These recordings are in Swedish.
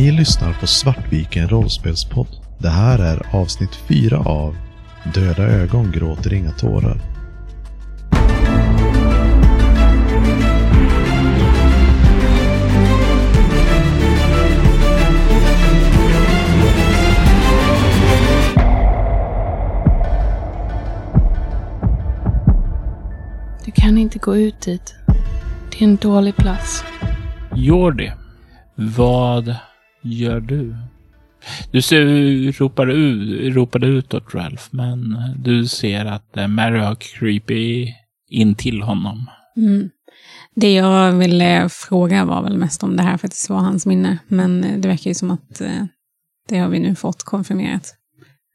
Ni lyssnar på Svartviken rollspelspodd. Det här är avsnitt 4 av Döda ögon gråter inga tårar. Du kan inte gå ut dit. Det är en dålig plats. Jordi, vad gör du? Du ser, ropar, ut, ropade utåt Ralph, men du ser att eh, Mary har creepy in till honom. Mm. Det jag ville fråga var väl mest om det här faktiskt var hans minne. Men det verkar ju som att eh, det har vi nu fått konfirmerat.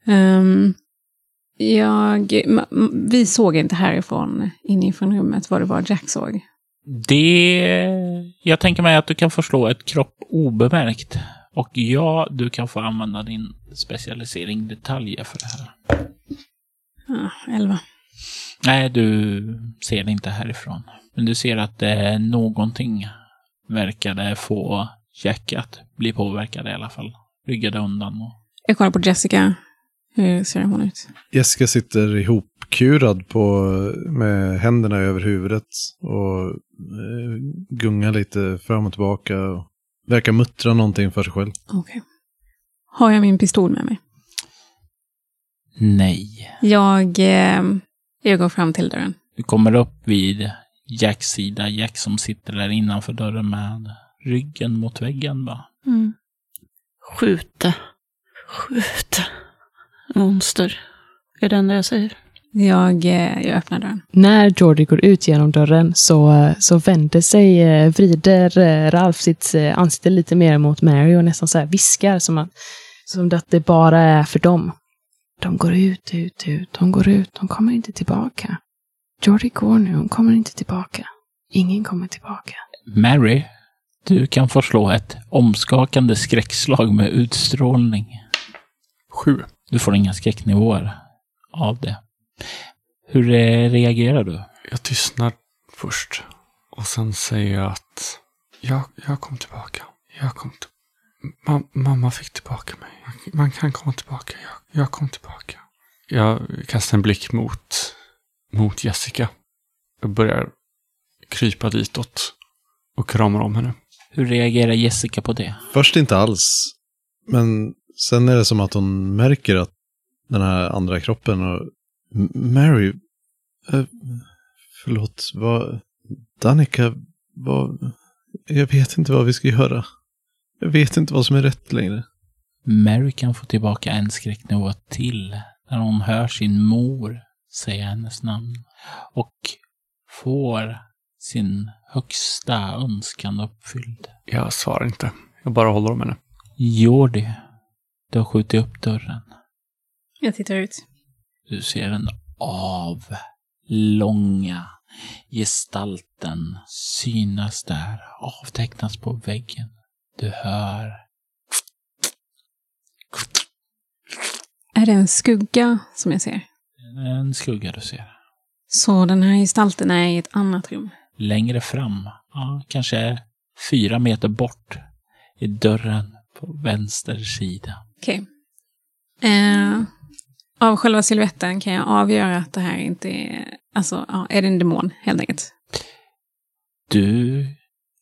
Um, jag, vi såg inte härifrån, inifrån rummet, vad det var Jack såg. Det... Jag tänker mig att du kan få slå ett kropp obemärkt. Och ja, du kan få använda din specialisering detaljer för det här. Ja, elva. Nej, du ser det inte härifrån. Men du ser att det någonting verkade få Jack att bli påverkad i alla fall. Ryggade undan. Och... Jag kollar på Jessica. Hur ser hon ut? Jessica sitter ihopkurad på, med händerna över huvudet och eh, gungar lite fram och tillbaka. Och verkar muttra någonting för sig själv. Okej. Okay. Har jag min pistol med mig? Nej. Jag, eh, jag går fram till dörren. Du kommer upp vid Jacks sida. Jack som sitter där innanför dörren med ryggen mot väggen bara. Mm. Skjuta. Skjuta. Monster. Är det enda jag säger. Jag, eh, jag öppnar dörren. När Jordi går ut genom dörren så, så vänder sig, eh, vrider eh, Ralf sitt ansikte lite mer mot Mary och nästan så här viskar som att, som att det bara är för dem. De går ut, ut, ut, de går ut, de kommer inte tillbaka. Jordi går nu, hon kommer inte tillbaka. Ingen kommer tillbaka. Mary, du kan få slå ett omskakande skräckslag med utstrålning. Sju. Du får inga skräcknivåer av det. Hur reagerar du? Jag tystnar först. Och sen säger jag att jag, jag kom tillbaka. Jag kom till... Ma mamma fick tillbaka mig. Man kan komma tillbaka. Jag, jag kom tillbaka. Jag kastar en blick mot, mot Jessica. Jag börjar krypa ditåt och kramar om henne. Hur reagerar Jessica på det? Först inte alls. Men sen är det som att hon märker att den här andra kroppen och Mary, äh, förlåt, vad, Danica, vad, jag vet inte vad vi ska göra. Jag vet inte vad som är rätt längre. Mary kan få tillbaka en skräcknivå till när hon hör sin mor säga hennes namn. Och får sin högsta önskan uppfylld. Jag svarar inte. Jag bara håller om henne. Jordi, du har skjutit upp dörren. Jag tittar ut. Du ser den avlånga gestalten synas där, avtecknas på väggen. Du hör... Är det en skugga som jag ser? En skugga du ser. Så den här gestalten är i ett annat rum? Längre fram, ja, kanske fyra meter bort, i dörren på vänster sida. Okej. Okay. Eh, av själva siluetten kan jag avgöra att det här inte är... Alltså, ja, är det en demon helt enkelt? Du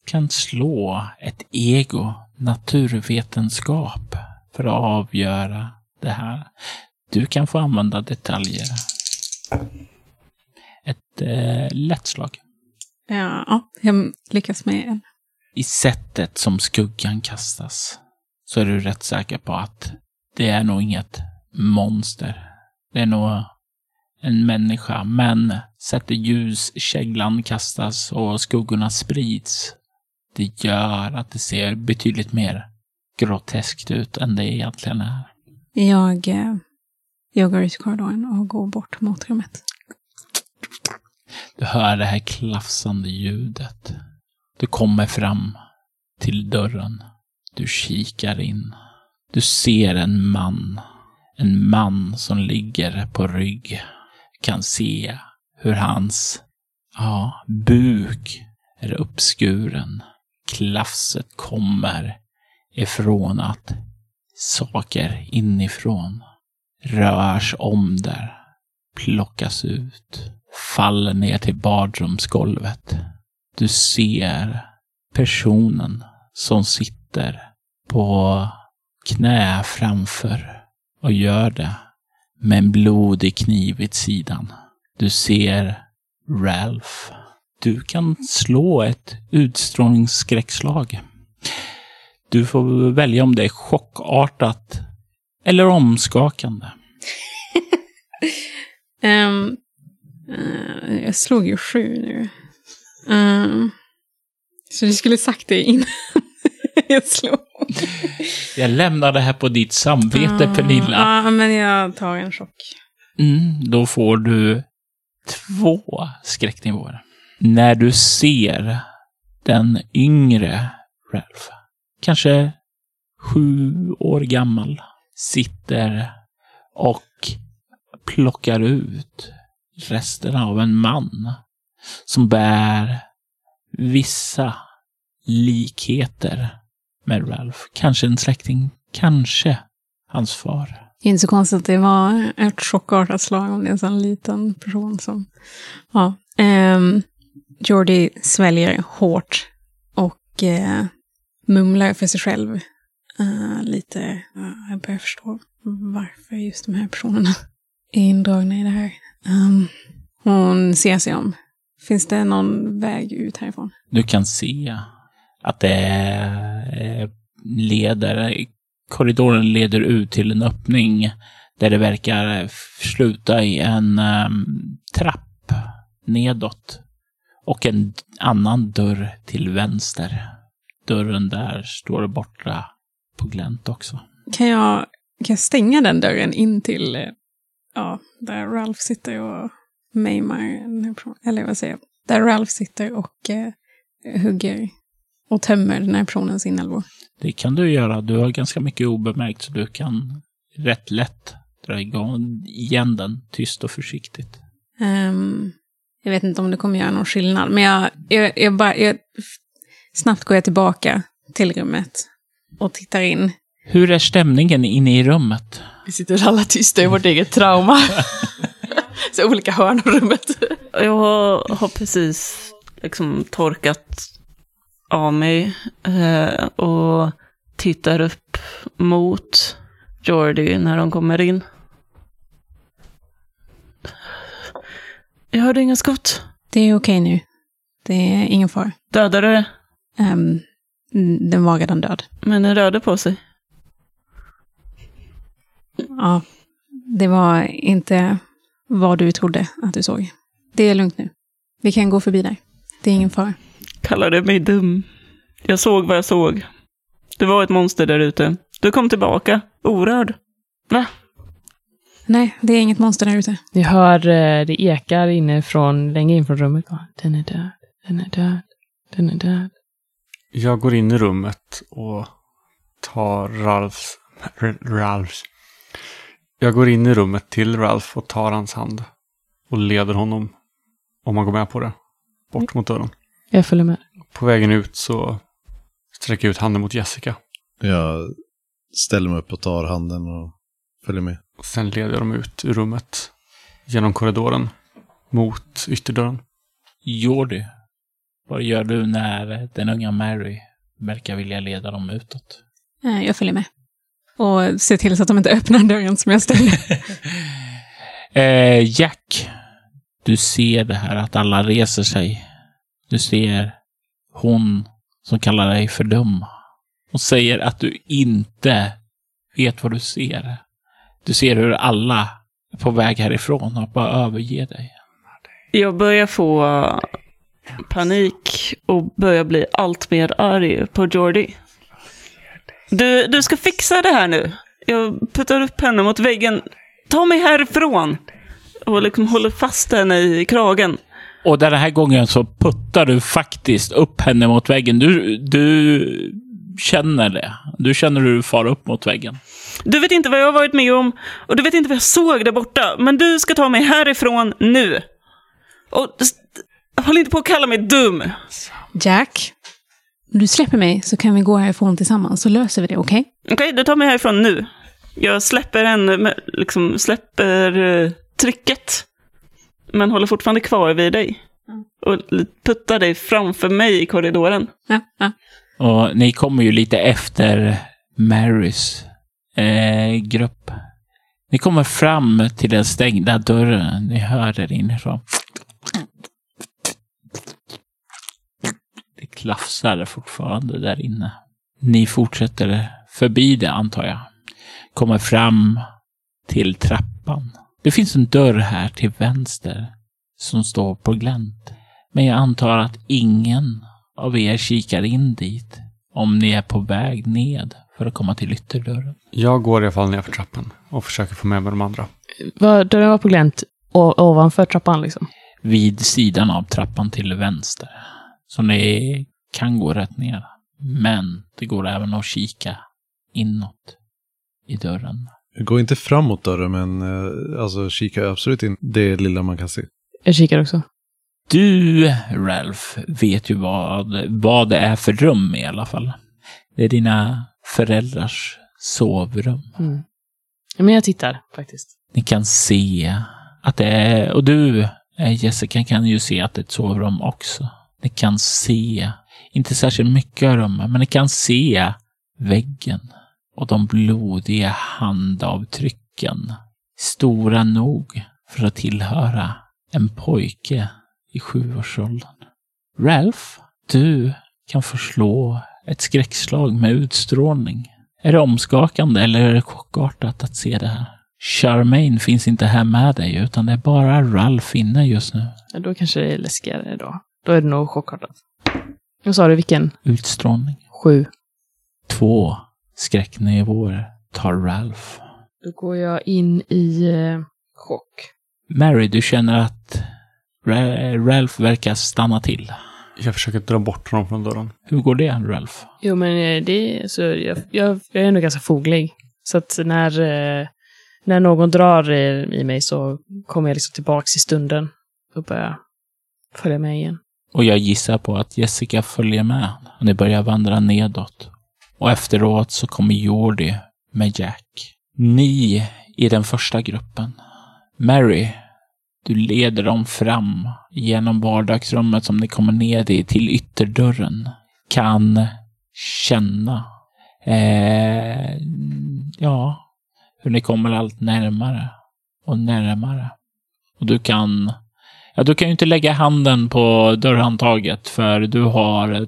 kan slå ett ego, naturvetenskap, för att avgöra det här. Du kan få använda detaljer. Ett eh, lätt slag. Ja, ja, jag lyckas med en. I sättet som skuggan kastas så är du rätt säker på att det är nog inget monster. Det är nog en människa, men sätter ljuskäglan kastas och skuggorna sprids. Det gör att det ser betydligt mer groteskt ut än det egentligen är. Jag, eh, jag går ut i korridoren och går bort mot rummet. Du hör det här klafsande ljudet. Du kommer fram till dörren. Du kikar in. Du ser en man en man som ligger på rygg kan se hur hans ja, buk är uppskuren. Klafset kommer ifrån att saker inifrån rörs om där, plockas ut, faller ner till badrumsgolvet. Du ser personen som sitter på knä framför och gör det med en blodig kniv vid sidan. Du ser Ralph. Du kan slå ett utstrålningsskräckslag. Du får välja om det är chockartat eller omskakande. um, uh, jag slog ju sju nu. Um, så du skulle sagt det innan jag slog. Jag lämnar det här på ditt samvete, Ah, Pernilla. Ja, men jag tar en chock. Mm, då får du två skräcknivåer. När du ser den yngre Ralph, kanske sju år gammal, sitter och plockar ut resterna av en man som bär vissa likheter med Ralph. Kanske en släkting, kanske hans far. Det är inte så konstigt att det var ett chockartat slag om det är en sån liten person som... Ja. Um, Jordi sväljer hårt och eh, mumlar för sig själv. Eh, lite, ja, jag börjar förstå varför just de här personerna är indragna i det här. Ehm, hon ser sig om. Finns det någon väg ut härifrån? Du kan se att det eh, leder, korridoren leder ut till en öppning där det verkar sluta i en ehm, trapp nedåt och en annan dörr till vänster. Dörren där står borta på glänt också. Kan jag, kan jag stänga den dörren in till eh, ja, där Ralph sitter och mejmar. Eller vad säger jag? Där Ralph sitter och eh, hugger och tömmer den här personens inälvor. Det kan du göra. Du har ganska mycket obemärkt så du kan rätt lätt dra igång igen den tyst och försiktigt. Ehm, jag vet inte om det kommer göra någon skillnad, men jag, jag, jag bara... Jag, snabbt går jag tillbaka till rummet och tittar in. Hur är stämningen inne i rummet? Vi sitter alla tysta i vårt eget trauma. Så olika hörn av rummet. Jag har, har precis liksom torkat av mig eh, och tittar upp mot Jordi när de kommer in. Jag hörde inga skott. Det är okej nu. Det är ingen fara. Dödade det, Ehm, den var redan död. men den rörde på sig. Ja, det var inte vad du trodde att du såg. Det är lugnt nu. Vi kan gå förbi där. Det är ingen fara. Kallade mig dum. Jag såg vad jag såg. Det var ett monster där ute. Du kom tillbaka, orörd. Va? Nej, det är inget monster där ute. Ni hör eh, det ekar inifrån, längre in från rummet. Den är död, den är död, den är död. Jag går in i rummet och tar Ralfs... Ralfs. Jag går in i rummet till Ralf och tar hans hand. Och leder honom, om han går med på det, bort mot dörren. Jag följer med. På vägen ut så sträcker jag ut handen mot Jessica. Jag ställer mig upp och tar handen och följer med. Och sen leder jag dem ut ur rummet. Genom korridoren. Mot ytterdörren. Jordi, vad gör du när den unga Mary verkar vilja leda dem utåt? Eh, Jag följer med. Och ser till så att de inte öppnar dörren som jag stängde. eh, Jack, du ser det här att alla reser sig. Du ser hon som kallar dig för dum. Hon säger att du inte vet vad du ser. Du ser hur alla är på väg härifrån och bara överger dig. Jag börjar få panik och börjar bli allt mer arg på Jordi. Du, du ska fixa det här nu. Jag puttar upp henne mot väggen. Ta mig härifrån! Och liksom håller fast henne i kragen. Och den här gången så puttar du faktiskt upp henne mot väggen. Du, du känner det. Du känner hur du far upp mot väggen. Du vet inte vad jag har varit med om och du vet inte vad jag såg där borta. Men du ska ta mig härifrån nu. Och håll inte på att kalla mig dum. Jack, du släpper mig så kan vi gå härifrån tillsammans, så löser vi det, okej? Okej, du tar mig härifrån nu. Jag släpper henne, liksom släpper eh, trycket. Men håller fortfarande kvar vid dig. Och puttar dig framför mig i korridoren. Ja, ja. Och ni kommer ju lite efter Marys eh, grupp. Ni kommer fram till den stängda dörren. Ni hör det inifrån. Det klafsar fortfarande där inne. Ni fortsätter förbi det, antar jag. Kommer fram till trappan. Det finns en dörr här till vänster som står på glänt. Men jag antar att ingen av er kikar in dit om ni är på väg ned för att komma till ytterdörren. Jag går i alla fall ner för trappan och försöker få med mig de andra. Var, dörren var på glänt ovanför trappan liksom. Vid sidan av trappan till vänster. Så ni kan gå rätt ner. Men det går även att kika inåt i dörren. Gå inte framåt dörren, men eh, alltså kika absolut in det lilla man kan se. Jag kikar också. Du, Ralph, vet ju vad, vad det är för rum i alla fall. Det är dina föräldrars sovrum. Mm. Men jag tittar faktiskt. Ni kan se att det är, och du eh, Jessica kan ju se att det är ett sovrum också. Ni kan se, inte särskilt mycket av rummet, men ni kan se väggen och de blodiga handavtrycken. Stora nog för att tillhöra en pojke i sjuårsåldern. Ralph, du kan få slå ett skräckslag med utstrålning. Är det omskakande eller är det chockartat att se det här? Charmaine finns inte här med dig, utan det är bara Ralph inne just nu. Ja, då kanske det är läskigare då. Då är det nog chockartat. Vad sa du, vilken? Utstrålning. Sju. Två skräcknivåer tar Ralph. Då går jag in i eh, chock. Mary, du känner att Ra- Ralph verkar stanna till. Jag försöker dra bort honom från dörren. Hur går det, Ralph? Jo, men eh, det är så jag, jag, jag är ändå ganska foglig. Så att när, eh, när någon drar i, i mig så kommer jag liksom tillbaks i stunden och börjar följa med igen. Och jag gissar på att Jessica följer med. Ni börjar vandra nedåt. Och efteråt så kommer Jordi med Jack. Ni i den första gruppen. Mary, du leder dem fram genom vardagsrummet som ni kommer ner i till ytterdörren. Kan känna, eh, ja, hur ni kommer allt närmare och närmare. Och du kan Ja, du kan ju inte lägga handen på dörrhandtaget för du har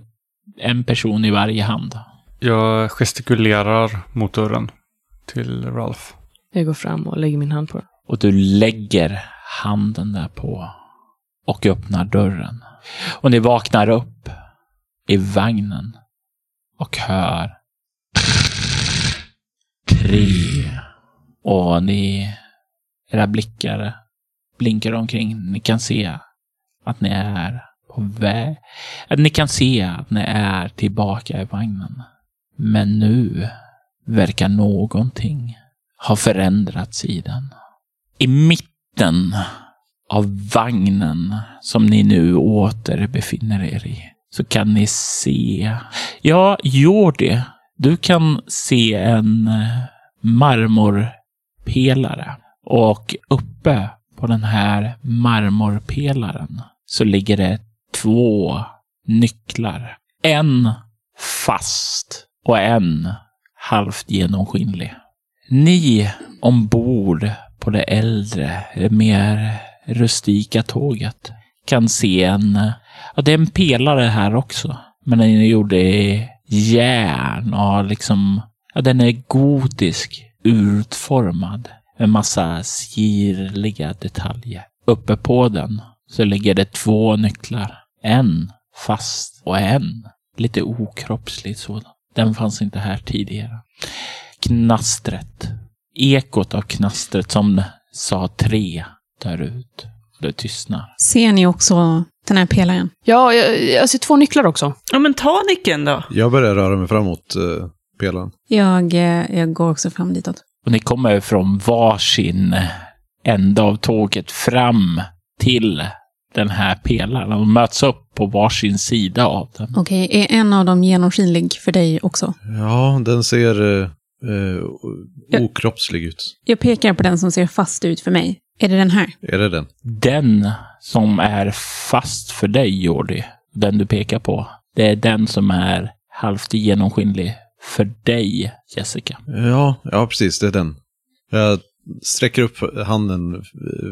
en person i varje hand. Jag gestikulerar mot dörren till Ralph. Jag går fram och lägger min hand på den. Och du lägger handen där på och öppnar dörren. Och ni vaknar upp i vagnen och hör tre. Och ni, era blickar blinkar omkring. Ni kan se att ni är på väg. Att ni kan se att ni är tillbaka i vagnen. Men nu verkar någonting ha förändrats i den. I mitten av vagnen som ni nu åter befinner er i så kan ni se, ja, Jordi, du kan se en eh, marmorpelare och uppe på den här marmorpelaren så ligger det två nycklar. En fast och en halvt genomskinlig. Ni ombord på det äldre, mer rustika tåget kan se en, ja det är en pelare här också, men den är gjord i järn och liksom, ja den är gotisk utformad med massa sirliga detaljer. Uppe på den så ligger det två nycklar. En fast och en lite okroppslig sådan. Den fanns inte här tidigare. Knastret. Ekot av knastret som sa tre dör ut. Det tystnar. Ser ni också den här pelaren? Ja, jag, jag ser två nycklar också. Ja, men ta nyckeln då. Jag börjar röra mig framåt uh, pelaren. Jag, eh, jag går också fram ditåt. Och ni kommer från varsin ände av tåget fram till den här pelaren och möts upp på varsin sida av den. Okej, är en av dem genomskinlig för dig också? Ja, den ser eh, eh, okroppslig ut. Jag pekar på den som ser fast ut för mig. Är det den här? Är det den? Den som är fast för dig, Jordi, den du pekar på, det är den som är halvt genomskinlig för dig, Jessica. Ja, ja precis, det är den. Jag sträcker upp handen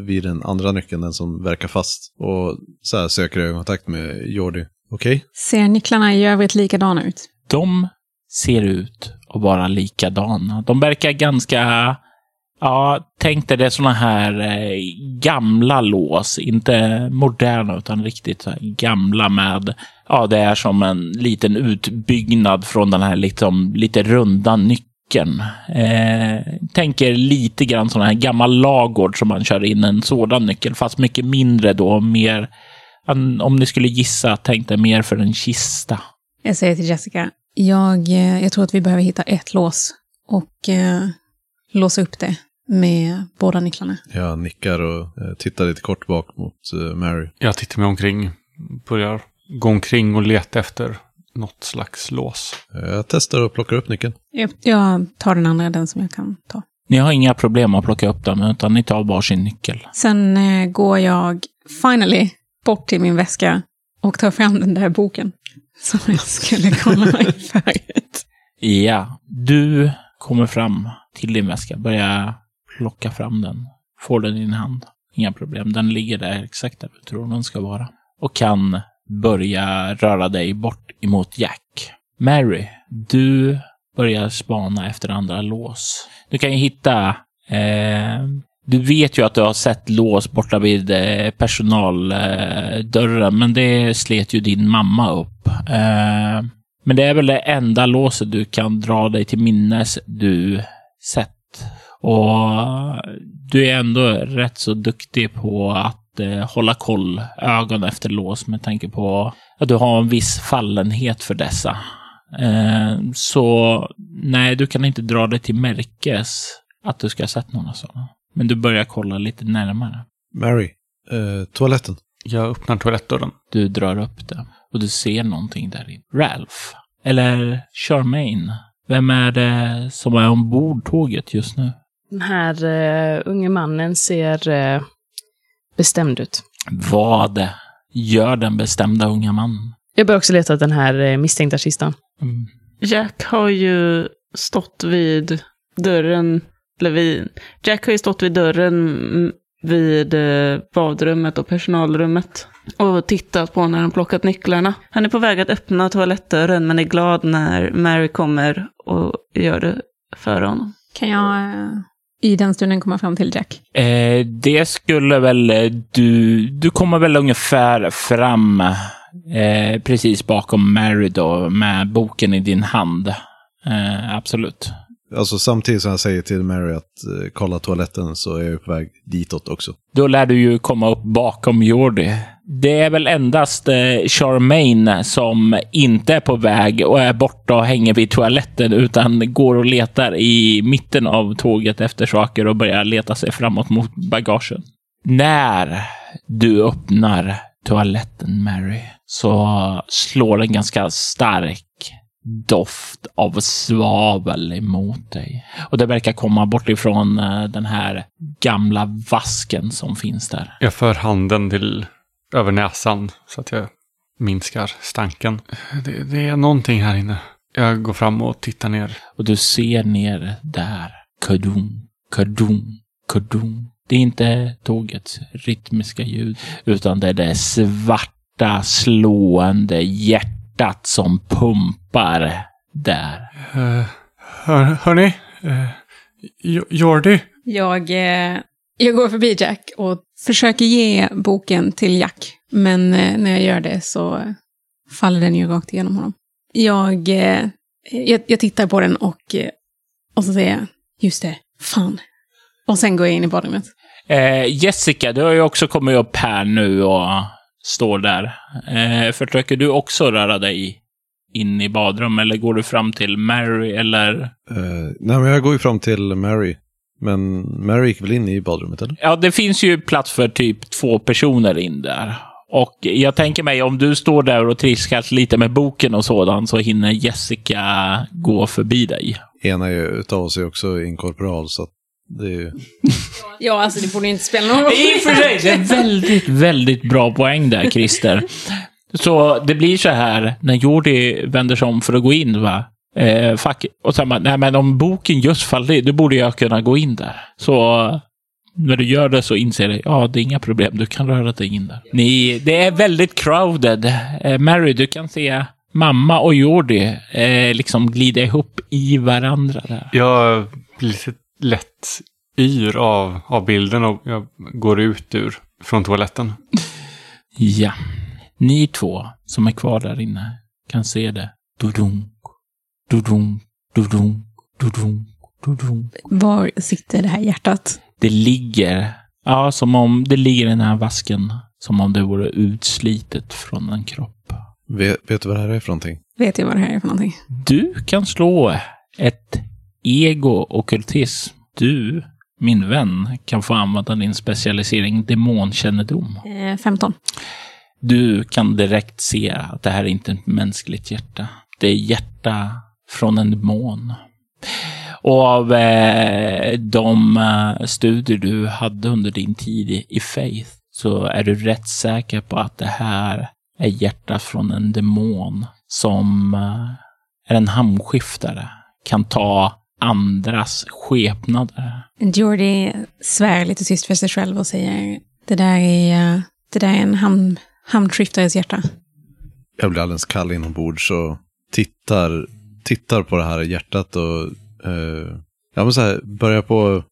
vid den andra nyckeln, den som verkar fast. Och så här söker ögonkontakt med Jordi. Okej? Ser nycklarna i övrigt likadana ut? De ser ut att vara likadana. De verkar ganska... Ja, tänk dig det är såna här eh, gamla lås. Inte moderna, utan riktigt så här gamla med... Ja, det är som en liten utbyggnad från den här liksom, lite runda nyckeln. Eh, tänker lite grann sån här gammal lagård som man kör in en sådan nyckel, fast mycket mindre då. Mer... Om ni skulle gissa, tänk dig mer för en kista. Jag säger till Jessica, jag, eh, jag tror att vi behöver hitta ett lås och eh, låsa upp det med båda nycklarna. Jag nickar och eh, tittar lite kort bak mot eh, Mary. Jag tittar mig omkring. Börjar gå omkring och leta efter något slags lås. Jag testar och plockar upp nyckeln. Jag, jag tar den andra, den som jag kan ta. Ni har inga problem att plocka upp dem, utan ni tar varsin nyckel. Sen eh, går jag finally bort till min väska och tar fram den där boken som jag skulle kolla mig förut. Ja, du kommer fram till din väska, börjar plocka fram den. Får den i din hand. Inga problem, den ligger där exakt där du tror den ska vara. Och kan börja röra dig bort emot Jack. Mary, du börjar spana efter andra lås. Du kan ju hitta... Eh, du vet ju att du har sett lås borta vid eh, personaldörren, eh, men det slet ju din mamma upp. Eh, men det är väl det enda låset du kan dra dig till minnes du sett. Och du är ändå rätt så duktig på att eh, hålla koll, ögon efter lås med tanke på att du har en viss fallenhet för dessa. Eh, så nej, du kan inte dra dig till märkes att du ska ha sett några sådana. Men du börjar kolla lite närmare. Mary, eh, toaletten. Jag öppnar toalettdörren. Du drar upp det och du ser någonting där inne. Ralph. Eller Charmaine. Vem är det som är ombord tåget just nu? Den här uh, unge mannen ser eh, bestämd ut. Vad gör den bestämda unga mannen? Jag börjar också leta efter den här uh, misstänkta kistan. Mm. Jack har ju stått vid dörren, eller vid, Jack har ju stått vid dörren mm, vid eh, badrummet och personalrummet och tittat på när han plockat nycklarna. Han är på väg att öppna toalettdörren men är glad när Mary kommer och gör det för honom. Kan jag eh, i den stunden komma fram till Jack? Eh, det skulle väl eh, du... Du kommer väl ungefär fram eh, precis bakom Mary då med boken i din hand. Eh, absolut. Alltså samtidigt som jag säger till Mary att eh, kolla toaletten så är jag på väg ditåt också. Då lär du ju komma upp bakom Jordi. Det är väl endast eh, Charmaine som inte är på väg och är borta och hänger vid toaletten utan går och letar i mitten av tåget efter saker och börjar leta sig framåt mot bagagen. När du öppnar toaletten, Mary, så slår en ganska stark doft av svavel emot dig. Och det verkar komma bort ifrån eh, den här gamla vasken som finns där. Jag för handen till över näsan så att jag minskar stanken. Det, det är någonting här inne. Jag går fram och tittar ner. Och du ser ner där. Kadum, kadum, kadum. Det är inte tågets rytmiska ljud, utan det är det svarta, slående hjärtat som pumpar där. Uh, hör, hörni? Uh, Jordi? Jag, eh, jag går förbi Jack och försöker ge boken till Jack. Men eh, när jag gör det så faller den ju rakt igenom honom. Jag, eh, jag, jag tittar på den och, eh, och så säger jag, just det, fan. Och sen går jag in i badrummet. Eh, Jessica, du har ju också kommit upp här nu och står där. Eh, försöker du också röra dig in i badrum eller går du fram till Mary eller? Eh, nej, men jag går ju fram till Mary. Men Mary gick väl in i badrummet, eller? Ja, det finns ju plats för typ två personer in där. Och jag tänker mig om du står där och triskas lite med boken och sådant så hinner Jessica gå förbi dig. Ena utav oss är också inkorporal, så det är ju... Ja, alltså det borde ju inte spela någon roll. I och för sig, det är väldigt, väldigt bra poäng där, Christer. Så det blir så här, när Jordi vänder sig om för att gå in, va? Eh, fuck. Och sen bara, nej men om boken just faller, då borde jag kunna gå in där. Så när du gör det så inser du, ja det är inga problem, du kan röra dig in där. Ni, det är väldigt crowded. Eh, Mary, du kan se mamma och Jordi eh, liksom glida ihop i varandra där. Jag blir lite lätt yr av, av bilden och jag går ut ur från toaletten. Ja. Ni två som är kvar där inne kan se det. Dudunk, dudunk, dudunk, dudunk, dudunk. Var sitter det här hjärtat? Det ligger, ja, som om det ligger i den här vasken. Som om det vore utslitet från en kropp. Vet, vet du vad det här är för någonting? Vet jag vad det här är för någonting? Du kan slå ett ego-okkultism. Du, min vän, kan få använda din specialisering demonkännedom. Eh, 15. Du kan direkt se att det här är inte ett mänskligt hjärta. Det är hjärta från en demon. Och av eh, de eh, studier du hade under din tid i, Faith så är du rätt säker på att det här är hjärta från en demon som eh, är en hamnskiftare. Kan ta andras skepnader. Jordi svär lite tyst för sig själv och säger det där är, eh, det där är en ham, hamnskiftares hjärta. Jag blir alldeles kall inombords och tittar, tittar på det här hjärtat och eh, ja, men så här, börjar på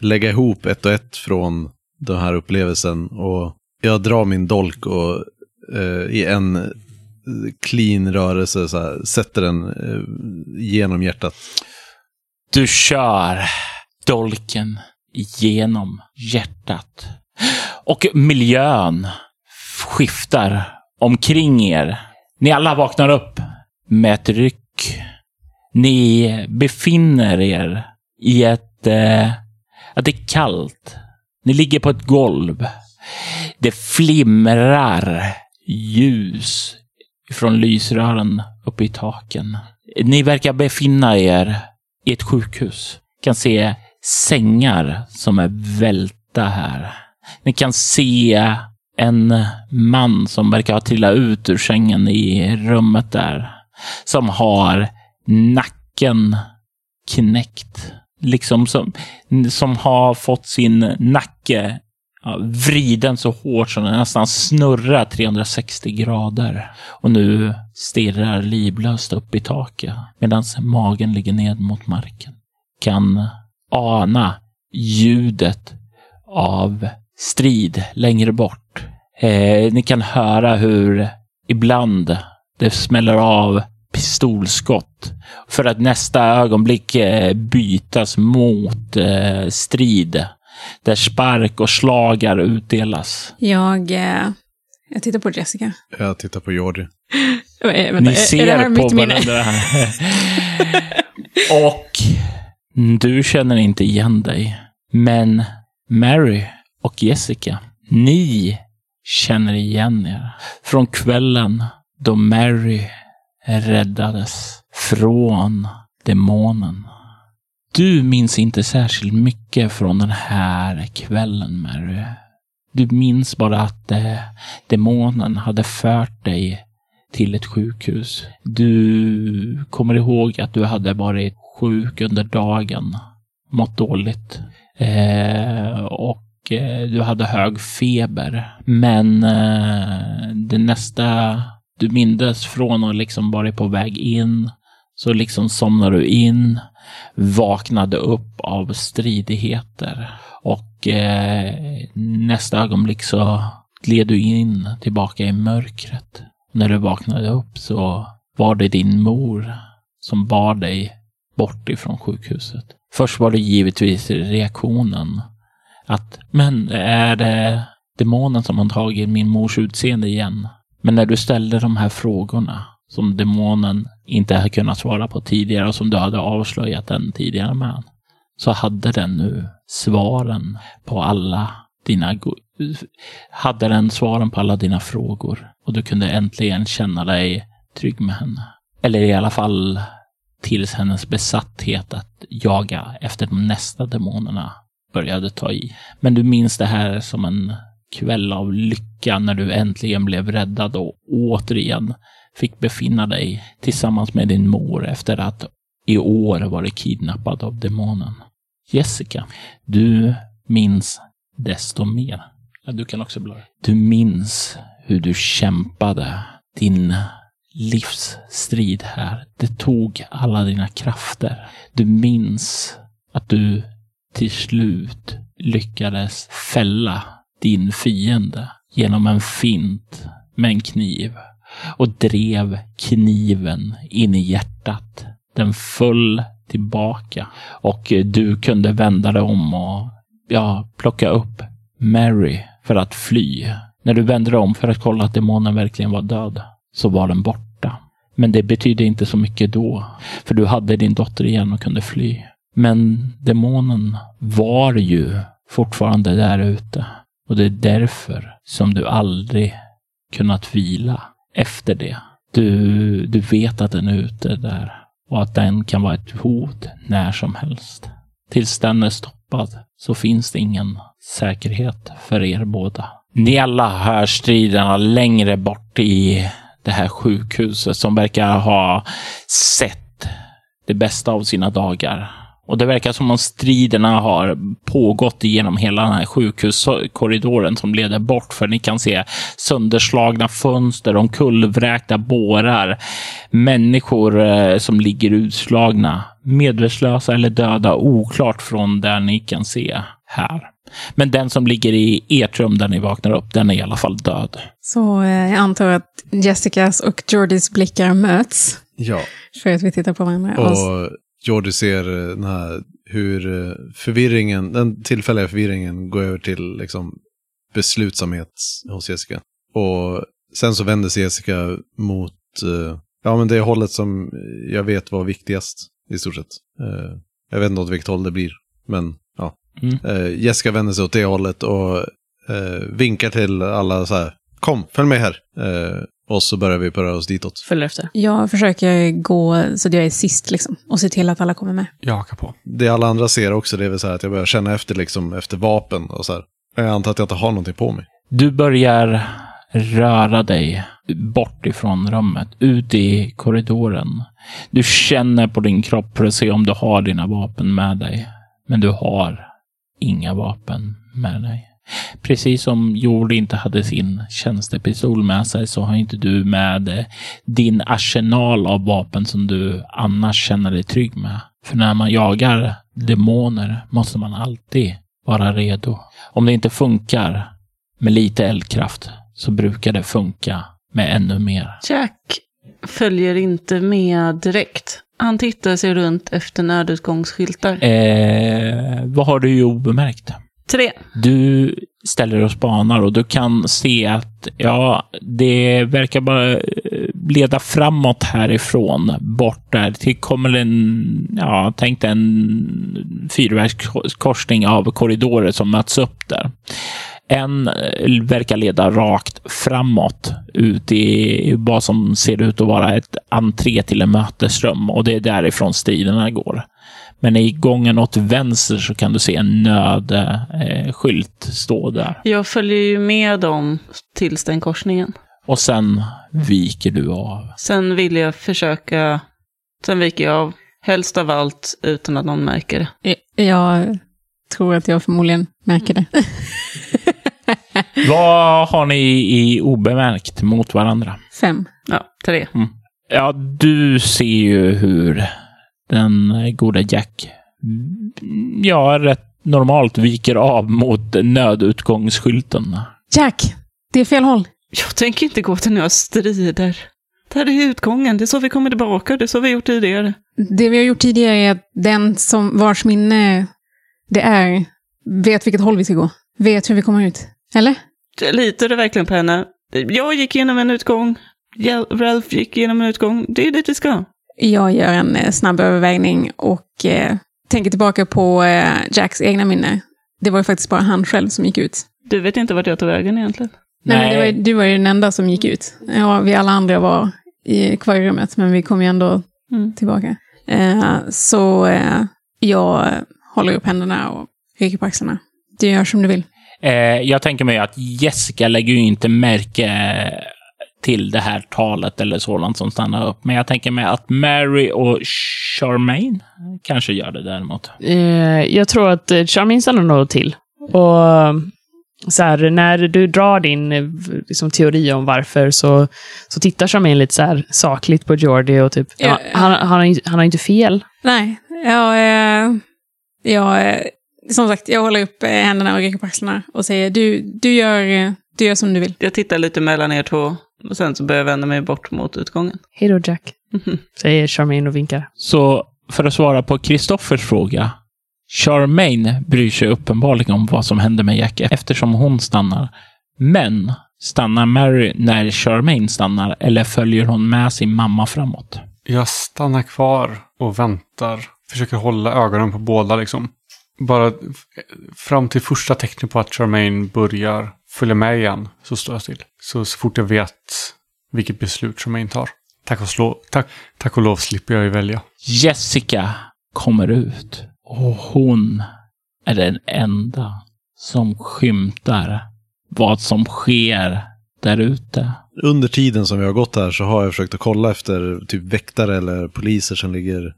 lägga ihop ett och ett från den här upplevelsen. Och jag drar min dolk och eh, i en clean rörelse så här, sätter den eh, genom hjärtat. Du kör dolken genom hjärtat. Och miljön skiftar omkring er. Ni alla vaknar upp med ett ryck. Ni befinner er i ett... Eh, att det är kallt. Ni ligger på ett golv. Det flimrar ljus från lysrören uppe i taken. Ni verkar befinna er i ett sjukhus. Ni Kan se sängar som är välta här. Ni kan se en man som verkar ha trillat ut ur sängen i rummet där. Som har nacken knäckt. Liksom som, som har fått sin nacke ja, vriden så hårt så den nästan snurrar 360 grader. Och nu stirrar livlöst upp i taket medan magen ligger ned mot marken. Kan ana ljudet av strid längre bort. Eh, ni kan höra hur ibland det smäller av pistolskott för att nästa ögonblick eh, bytas mot eh, strid där spark och slagar utdelas. Jag, eh, jag tittar på Jessica. Jag tittar på Jordi. Vänta, Ni är- är det ser på varandra. och du känner inte igen dig. Men Mary och Jessica, ni känner igen er. Från kvällen då Mary räddades från demonen. Du minns inte särskilt mycket från den här kvällen, Mary. Du minns bara att eh, demonen hade fört dig till ett sjukhus. Du kommer ihåg att du hade varit sjuk under dagen, mått dåligt. Eh, och eh, du hade hög feber. Men eh, det nästa du mindes från att liksom varit på väg in, så liksom somnade du in, vaknade upp av stridigheter. Och eh, nästa ögonblick så gled du in tillbaka i mörkret. När du vaknade upp så var det din mor som bar dig bort ifrån sjukhuset. Först var det givetvis reaktionen att men är det demonen som har tagit min mors utseende igen? Men när du ställde de här frågorna som demonen inte hade kunnat svara på tidigare och som du hade avslöjat den tidigare med, så hade den nu svaren på alla dina hade den svaren på alla dina frågor och du kunde äntligen känna dig trygg med henne. Eller i alla fall tills hennes besatthet att jaga efter de nästa demonerna började ta i. Men du minns det här som en kväll av lycka när du äntligen blev räddad och återigen fick befinna dig tillsammans med din mor efter att i år varit kidnappad av demonen. Jessica, du minns desto mer. Ja, du kan också bladra. Du minns hur du kämpade din livsstrid här. Det tog alla dina krafter. Du minns att du till slut lyckades fälla din fiende genom en fint med en kniv och drev kniven in i hjärtat. Den föll tillbaka och eh, du kunde vända dig om och ja, plocka upp Mary för att fly. När du vände dig om för att kolla att demonen verkligen var död så var den borta. Men det betydde inte så mycket då, för du hade din dotter igen och kunde fly. Men demonen var ju fortfarande där ute och det är därför som du aldrig kunnat vila efter det. Du, du vet att den är ute där och att den kan vara ett hot när som helst. Tills den är stoppad så finns det ingen säkerhet för er båda. Ni alla hör striderna längre bort i det här sjukhuset som verkar ha sett det bästa av sina dagar. Och det verkar som om striderna har pågått genom hela den här sjukhuskorridoren som leder bort, för ni kan se sönderslagna fönster, omkullvräkta bårar, människor eh, som ligger utslagna, medvetslösa eller döda, oklart från där ni kan se här. Men den som ligger i ert rum där ni vaknar upp, den är i alla fall död. Så eh, jag antar att Jessicas och Jordys blickar möts Ja, för att vi tittar på varandra. Och, och Jordi ser eh, den här, hur eh, förvirringen, den tillfälliga förvirringen går över till liksom beslutsamhet hos Jessica. Och sen så vänder sig Jessica mot, eh, ja men det hållet som jag vet var viktigast i stort sett. Jag vet inte åt vilket håll det blir, men ja. Mm. Jessica vänder sig åt det hållet och vinkar till alla så här, kom, följ med här. Och så börjar vi röra oss ditåt. Följer efter. jag försöker gå så att jag är sist liksom, och se till att alla kommer med. Jag hakar på. Det alla andra ser också, det är väl så här att jag börjar känna efter liksom, efter vapen och så här. Jag antar att jag inte har någonting på mig. Du börjar röra dig bort ifrån rummet, ut i korridoren. Du känner på din kropp för att se om du har dina vapen med dig. Men du har inga vapen med dig. Precis som Jord inte hade sin tjänstepistol med sig så har inte du med din arsenal av vapen som du annars känner dig trygg med. För när man jagar demoner måste man alltid vara redo. Om det inte funkar med lite eldkraft så brukar det funka med ännu mer. Jack följer inte med direkt. Han tittar sig runt efter nödutgångsskyltar. Eh, vad har du ju obemärkt? Tre. Du ställer och spanar och du kan se att ja, det verkar bara eh, leda framåt härifrån, bort där. Det kommer en, ja, tänk dig en fyrvägskorsning av korridorer som möts upp där. En eh, verkar leda rakt framåt ut i vad som ser ut att vara ett entré till en mötesrum och det är därifrån striderna går. Men i gången åt vänster så kan du se en nödskylt stå där. Jag följer ju med dem tills den korsningen. Och sen viker du av. Sen vill jag försöka... Sen viker jag av. Helst av allt utan att någon märker det. Jag tror att jag förmodligen märker det. Vad har ni i obemärkt mot varandra? Fem. Ja, tre. Ja, du ser ju hur den goda Jack, ja, rätt normalt viker av mot nödutgångsskylten. Jack! Det är fel håll. Jag tänker inte gå till några strider. Det här är utgången. Det är så vi kommer tillbaka. Det är så vi har gjort tidigare. Det vi har gjort tidigare är att den som vars minne det är vet vilket håll vi ska gå. Vet hur vi kommer ut. Eller? Litar du verkligen på henne? Jag gick igenom en utgång. Ralph gick igenom en utgång. Det är dit vi ska. Jag gör en eh, snabb övervägning och eh, tänker tillbaka på eh, Jacks egna minne. Det var ju faktiskt bara han själv som gick ut. Du vet inte vart jag tog vägen egentligen. Nej, men det var, ju- du var ju den enda som gick ut. Ja, vi alla andra var i, kvar i rummet, men vi kom ju ändå Mm. tillbaka. Eh, så eh, jag håller upp händerna och rycker på axlarna. Du gör som du vill. Eh, jag tänker mig att Jessica lägger ju inte märke till det här talet eller sådant som stannar upp. Men jag tänker mig att Mary och Charmaine kanske gör det däremot. Eh, jag tror att eh, Charmin stannar nog till. Och eh, så här, när du drar din liksom, teori om varför så, så tittar Charmin lite så här sakligt på Jordi och typ, Ja, han, han, har, han har inte fel. Nej, jag, jag, som sagt, jag håller upp händerna och rycker på axlarna och säger du, du, gör, du gör som du vill. Jag tittar lite mellan er två och sen så börjar jag vända mig bort mot utgången. Hej då Jack, Mhm. säger Charmin och vinkar. Så för att svara på Kristoffers fråga. Charmaine bryr sig uppenbarligen om vad som händer med Jack eftersom hon stannar. Men stannar Mary när Charmaine stannar eller följer hon med sin mamma framåt? Jag stannar kvar och väntar. Försöker hålla ögonen på båda liksom. Bara fram till första tecknet på att Charmaine börjar följa med igen så står jag still. Så, så fort jag vet vilket beslut Charmaine tar. Tack och, slå, tack, tack och lov slipper jag ju välja. Jessica kommer ut och hon är den enda som skymtar vad som sker där ute. Under tiden som vi har gått här så har jag försökt att kolla efter typ väktare eller poliser som ligger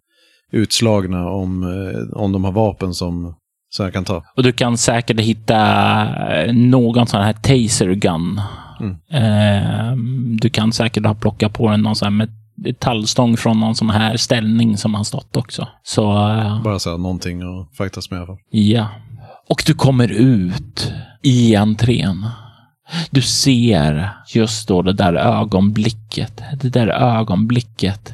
utslagna om, eh, om de har vapen som, som jag kan ta. Och du kan säkert hitta eh, någon sån här taser gun. Mm. Eh, du kan säkert ha plockat på den någon sån här metallstång från någon sån här ställning som har stått också. Så eh, Bara så här, någonting att fightas med i alla fall. Ja. Och du kommer ut i entrén. Du ser just då det där ögonblicket. Det där ögonblicket.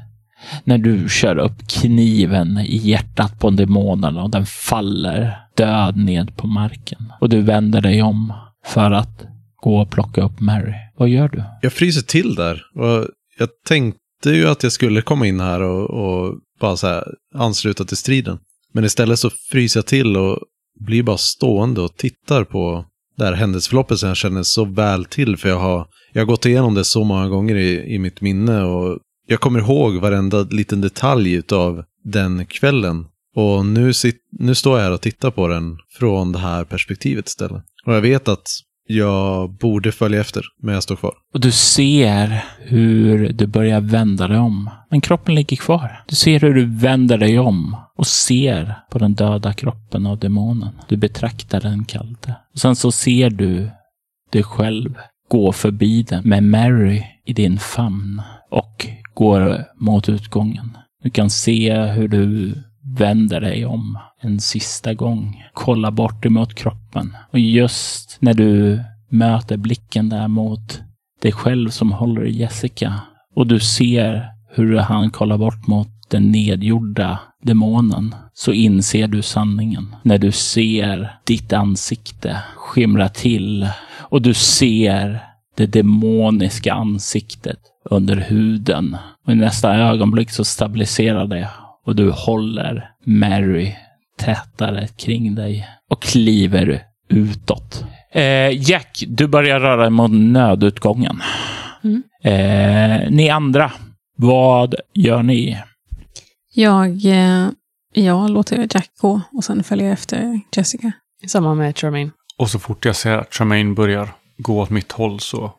När du kör upp kniven i hjärtat på demonen och den faller död ned på marken. Och du vänder dig om för att gå och plocka upp Mary. Vad gör du? Jag fryser till där. Och jag tänkte ju att jag skulle komma in här och, och bara så här ansluta till striden. Men istället så fryser jag till och blir bara stående och tittar på det här händelseförloppet som jag känner så väl till. För jag har, jag har gått igenom det så många gånger i, i mitt minne och jag kommer ihåg varenda liten detalj av den kvällen. Och nu, sit, nu står jag här och tittar på den från det här perspektivet istället. Och jag vet att jag borde följa efter, men jag står kvar. Och du ser hur du börjar vända dig om. Men kroppen ligger kvar. Du ser hur du vänder dig om och ser på den döda kroppen av demonen. Du betraktar den kallt. Och sen så ser du dig själv gå förbi den med Mary i din famn och går mot utgången. Du kan se hur du vänder dig om en sista gång. Kolla bort emot kroppen. Och just när du möter blicken där mot dig själv som håller i Jessica och du ser hur han kollar bort mot den nedgjorda demonen så inser du sanningen. När du ser ditt ansikte skimra till och du ser det demoniska ansiktet under huden. Och i nästa ögonblick så stabiliserar det och du håller Mary tätare kring dig och kliver utåt. Eh, Jack, du börjar röra dig mot nödutgången. Mm. Eh, ni andra, vad gör ni? Jag, eh, jag låter Jack gå och sen följer jag efter Jessica. Samma med Charmaine. Och så fort jag ser att Charmaine börjar gå åt mitt håll så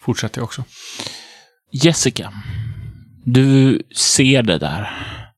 fortsätter jag också. Jessica, du ser det där.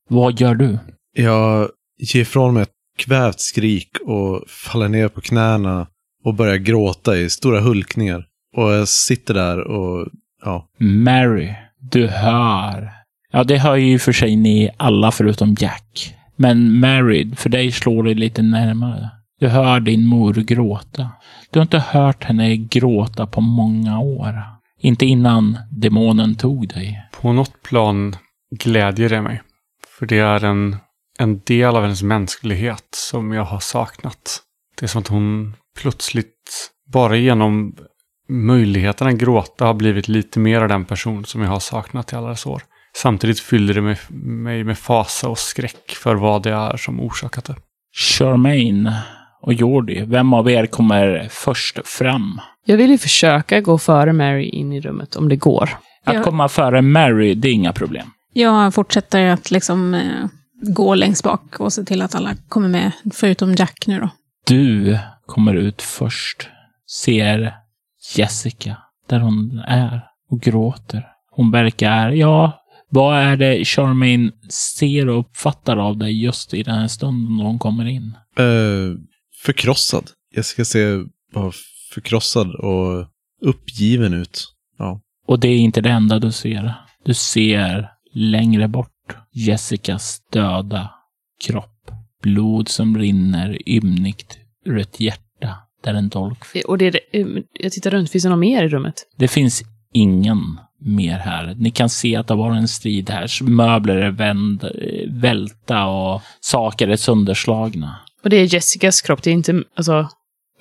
Vad gör du? Jag ger ifrån mig ett kvävt skrik och faller ner på knäna och börjar gråta i stora hulkningar. Och jag sitter där och, ja, Mary, du hör. Ja, det hör ju för sig ni alla förutom Jack. Men Mary, för dig slår det lite närmare. Du hör din mor gråta. Du har inte hört henne gråta på många år. Inte innan demonen tog dig. På något plan glädjer det mig. För det är en, en del av hennes mänsklighet som jag har saknat. Det är som att hon plötsligt, bara genom möjligheten att gråta, har blivit lite mer av den person som jag har saknat i alla dessa år. Samtidigt fyller det mig, mig med fasa och skräck för vad det är som orsakat det. Charmaine, och Jordi, vem av er kommer först fram? Jag vill ju försöka gå före Mary in i rummet om det går. Att Ja. komma före Mary, det är inga problem. Jag fortsätter att liksom eh, gå längst bak och se till att alla kommer med, förutom Jack nu då. Du kommer ut först. Ser Jessica där hon är och gråter. Hon verkar, ja, vad är det Charmaine ser och uppfattar av dig just i den här stunden då hon kommer in? Eh, förkrossad. Jessica ser bara förkrossad och uppgiven ut. Ja. Och det är inte det enda du ser. Du ser längre bort Jessicas döda kropp. Blod som rinner ymnigt ur ett hjärta där en dolk finns. Och det är, det- eh, jag tittar runt, finns det någon mer i rummet? Det finns ingen mer här. Ni kan se att det var en strid här. Möbler är vänd, välta och saker är sönderslagna. Och det är Jessicas kropp, det är inte, alltså,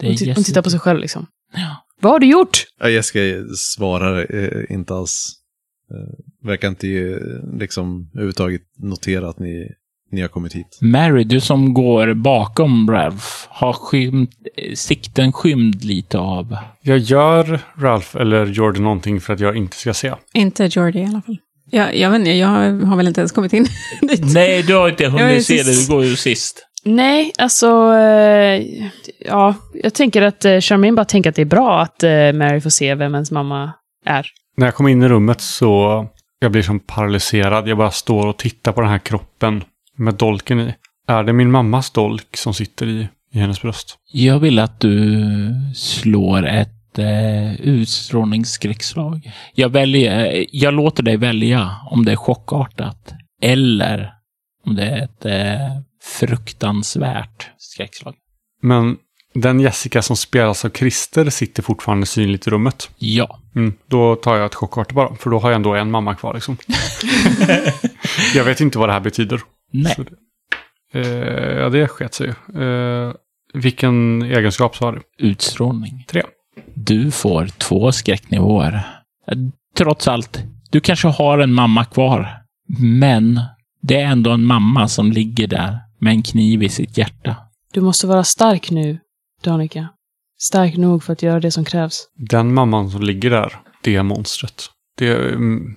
Det är hon, hon tittar på sig själv liksom. Ja. Vad har du gjort? Ja, Jessica svarar eh, inte alls. Eh, verkar inte eh, liksom överhuvudtaget notera att ni, ni har kommit hit. Mary, du som går bakom Ralph, har skymt, eh, sikten skymd lite av. Jag gör Ralph eller Jordan någonting för att jag inte ska se. Inte Jordi i alla fall. Jag, jag vet inte, jag har väl inte ens kommit in dit. Nej, du har inte Jag är hunnit se det. sist. Du går ju sist. Nej, alltså, eh, ja, jag tänker att eh, Charmaine bara tänker att det är bra att eh, Mary får se vem ens mamma är. När jag kommer in i rummet så jag blir som paralyserad. Jag bara står och tittar på den här kroppen med dolken i. Är det min mammas dolk som sitter i, i hennes bröst? Jag vill att du slår ett eh, utstrålningsskräckslag. Jag, väljer, eh, jag låter dig välja om det är chockartat eller om det är ett eh, fruktansvärt skräckslag. Men den Jessica som spelas av Christer sitter fortfarande synligt i rummet. Ja. Mm, då tar jag ett chockartat bara, för då har jag ändå en mamma kvar liksom. jag vet inte vad det här betyder. Nej. Så eh, ja, det sket sig ju. eh, Vilken egenskap sa du? Utstrålning. Tre. Du får två skräcknivåer. Eh, Trots allt, du kanske har en mamma kvar. Men det är ändå en mamma som ligger där med en kniv i sitt hjärta. Du måste vara stark nu, Danica. Stark nog för att göra det som krävs. Den mamman som ligger där, det är monstret. Det mm,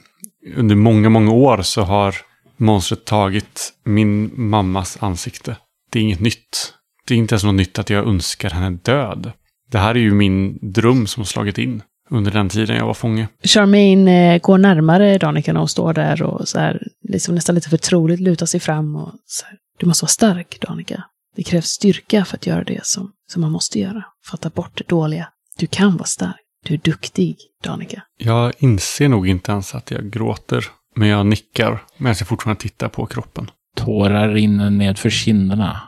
under många, många år så har monstret tagit min mammas ansikte. Det är inget nytt. Det är inte ens något nytt att jag önskar henne död. Det här är ju min dröm som har slagit in under den tiden jag var fånge. Charmaine eh, går närmare Danica och står där och så här, liksom nästan lite förtroligt lutar sig fram och så här, Du måste vara stark, Danica. Det krävs styrka för att göra det som, som man måste göra. Fatta bort det dåliga. Du kan vara stark. Du är duktig, Danica. Jag inser nog inte ens att jag gråter. Men jag nickar medan jag fortfarande tittar på kroppen. Tårar rinner ned för kinderna.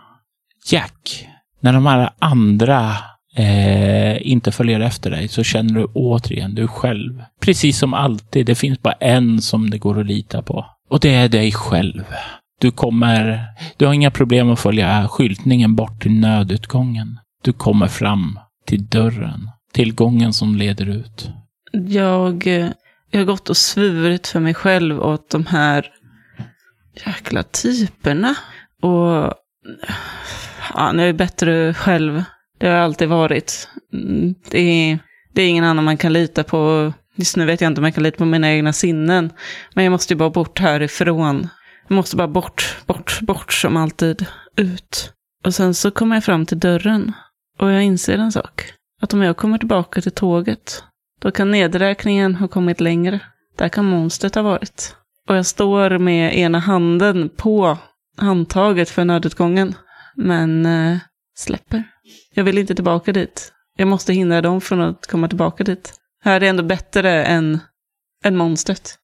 Jack, när de här andra eh, inte följer efter dig så känner du återigen du själv. Precis som alltid, det finns bara en som det går att lita på. Och det är dig själv. Du kommer, du har inga problem att följa skyltningen bort till nödutgången. Du kommer fram till dörren, till gången som leder ut. Jag, jag har gått och svurit för mig själv åt de här jäkla typerna. Och ja, jag är bättre själv. Det har jag alltid varit. Mm, det är, det är ingen annan man kan lita på. Just nu vet jag inte om jag kan lita på mina egna sinnen. Men jag måste ju bara bort härifrån. Jag måste bara bort, bort, bort som alltid. Ut. Och sen så kommer jag fram till dörren. Och jag inser en sak. Att om jag kommer tillbaka till tåget då kan nedräkningen ha kommit längre. Där kan monstret ha varit. Och jag står med ena handen på handtaget för nödutgången. Men eh, släpper. Jag vill inte tillbaka dit. Jag måste hindra dem från att komma tillbaka dit. Här är ändå bättre än, än monstret.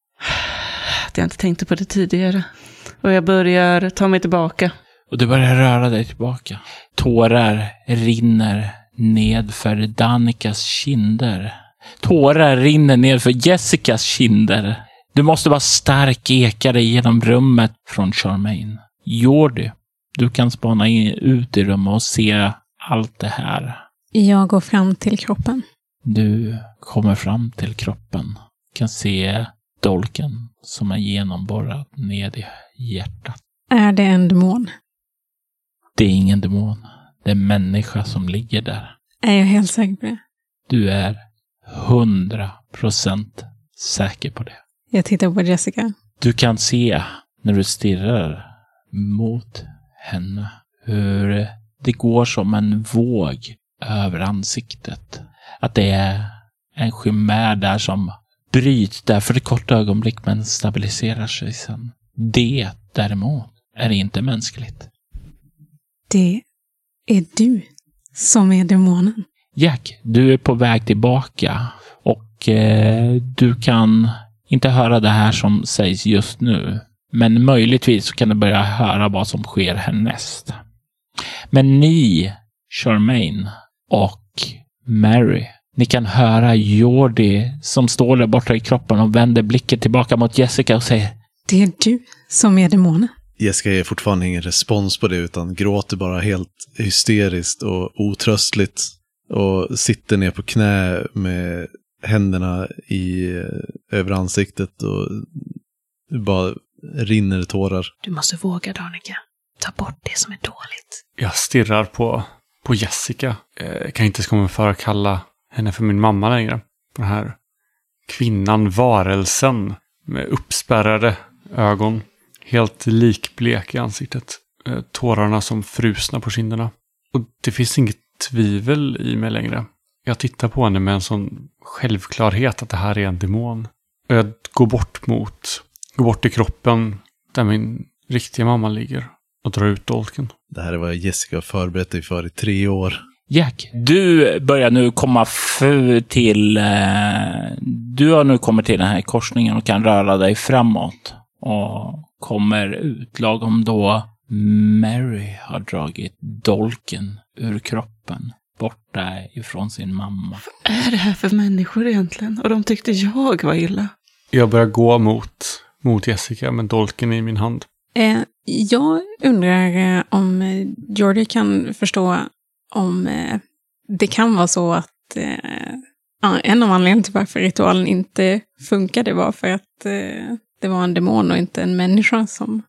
Att jag inte tänkte på det tidigare. Och jag börjar ta mig tillbaka. Och du börjar röra dig tillbaka. Tårar rinner ned för Danikas kinder. Tårar rinner ned för Jessicas kinder. Du måste vara stark, eka dig genom rummet från Charmaine. Jordi, du kan spana in, ut i rummet och se allt det här. Jag går fram till kroppen. Du kommer fram till kroppen. Kan se dolken som är genomborrad ned i hjärtat. Är det en demon? Det är ingen demon. Det är en människa som ligger där. Är jag helt säker på det? Du är hundra procent säker på det. Jag tittar på Jessica. Du kan se när du stirrar mot henne hur det går som en våg över ansiktet. Att det är en skimär där som bryts där för ett kort ögonblick men stabiliserar sig sen. Det däremot är inte mänskligt. Det är du som är demonen. Jack, du är på väg tillbaka och eh, du kan inte höra det här som sägs just nu. Men möjligtvis så kan du börja höra vad som sker härnäst. Men ni, Charmaine och Mary, ni kan höra Jordi som står där borta i kroppen och vänder blicken tillbaka mot Jessica och säger Det är du som är demonen. Jessica ger fortfarande ingen respons på det utan gråter bara helt hysteriskt och otröstligt. Och sitter ner på knä med händerna i, över ansiktet och bara rinner tårar. Du måste våga, Danica. Ta bort det som är dåligt. Jag stirrar på, på Jessica. Eh, Jag kan inte komma för att kalla henne för min mamma längre. Den här kvinnan, varelsen med uppspärrade ögon. Helt likblek i ansiktet. Eh, tårarna som frusna på kinderna. Och det finns inget tvivel i mig längre. Jag tittar på henne med en sån självklarhet att det här är en demon. Och jag går bort mot, går bort till kroppen där min riktiga mamma ligger och drar ut dolken. Det här är vad Jessica har förberett dig för i tre år. Jack, du börjar nu komma till... Eh, du har nu kommit till den här korsningen och kan röra dig framåt. Och kommer ut lagom då Mary har dragit dolken ur kroppen. Borta ifrån sin mamma. Vad är det här för människor egentligen? Och de tyckte jag var illa. Jag börjar gå mot, mot Jessica med dolken i min hand. Eh, jag undrar eh, om Jordi kan förstå om eh, det kan vara så att eh, en av anledningarna till varför ritualen inte funkade var för att eh, det var en demon och inte en människa som...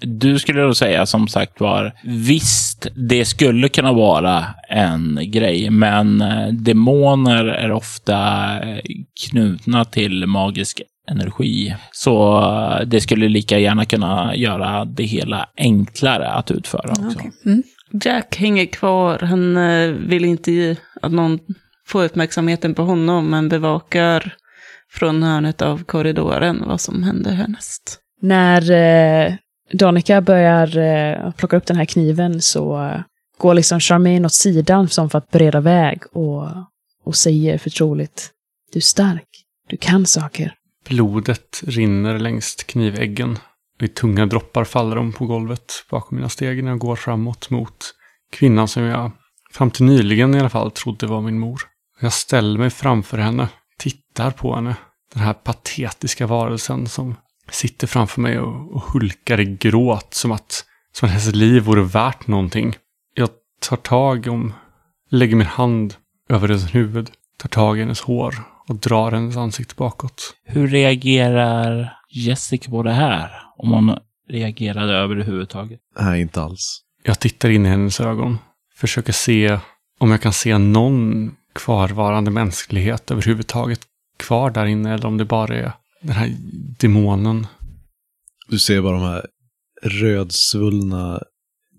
Du skulle då säga som sagt var, visst, det skulle kunna vara en grej, men demoner är ofta knutna till magisk energi. Så det skulle lika gärna kunna göra det hela enklare att utföra också. Okej. Mm. Jack hänger kvar. Han eh, vill inte att någon får uppmärksamheten på honom, men bevakar från hörnet av korridoren vad som händer härnäst. När eh, Danica börjar eh, plocka upp den här kniven så eh, går liksom Charmaine åt sidan som för att bereda väg och, och säger förtroligt. Du är stark. Du kan saker. Blodet rinner längs kniväggen. I tunga droppar faller de på golvet bakom mina steg när jag går framåt mot kvinnan som jag, fram till nyligen i alla fall, trodde var min mor. Jag ställer mig framför henne, tittar på henne. Den här patetiska varelsen som sitter framför mig och, och hulkar i gråt som att, som att hennes liv vore värt någonting. Jag tar tag om, lägger min hand över hennes huvud, tar tag i hennes hår och drar hennes ansikte bakåt. Hur reagerar Jessica på det här? Om hon reagerade överhuvudtaget. Nej, inte alls. Jag tittar in i hennes ögon. Försöker se om jag kan se någon kvarvarande mänsklighet överhuvudtaget kvar där inne. Eller om det bara är den här demonen. Du ser bara de här rödsvullna,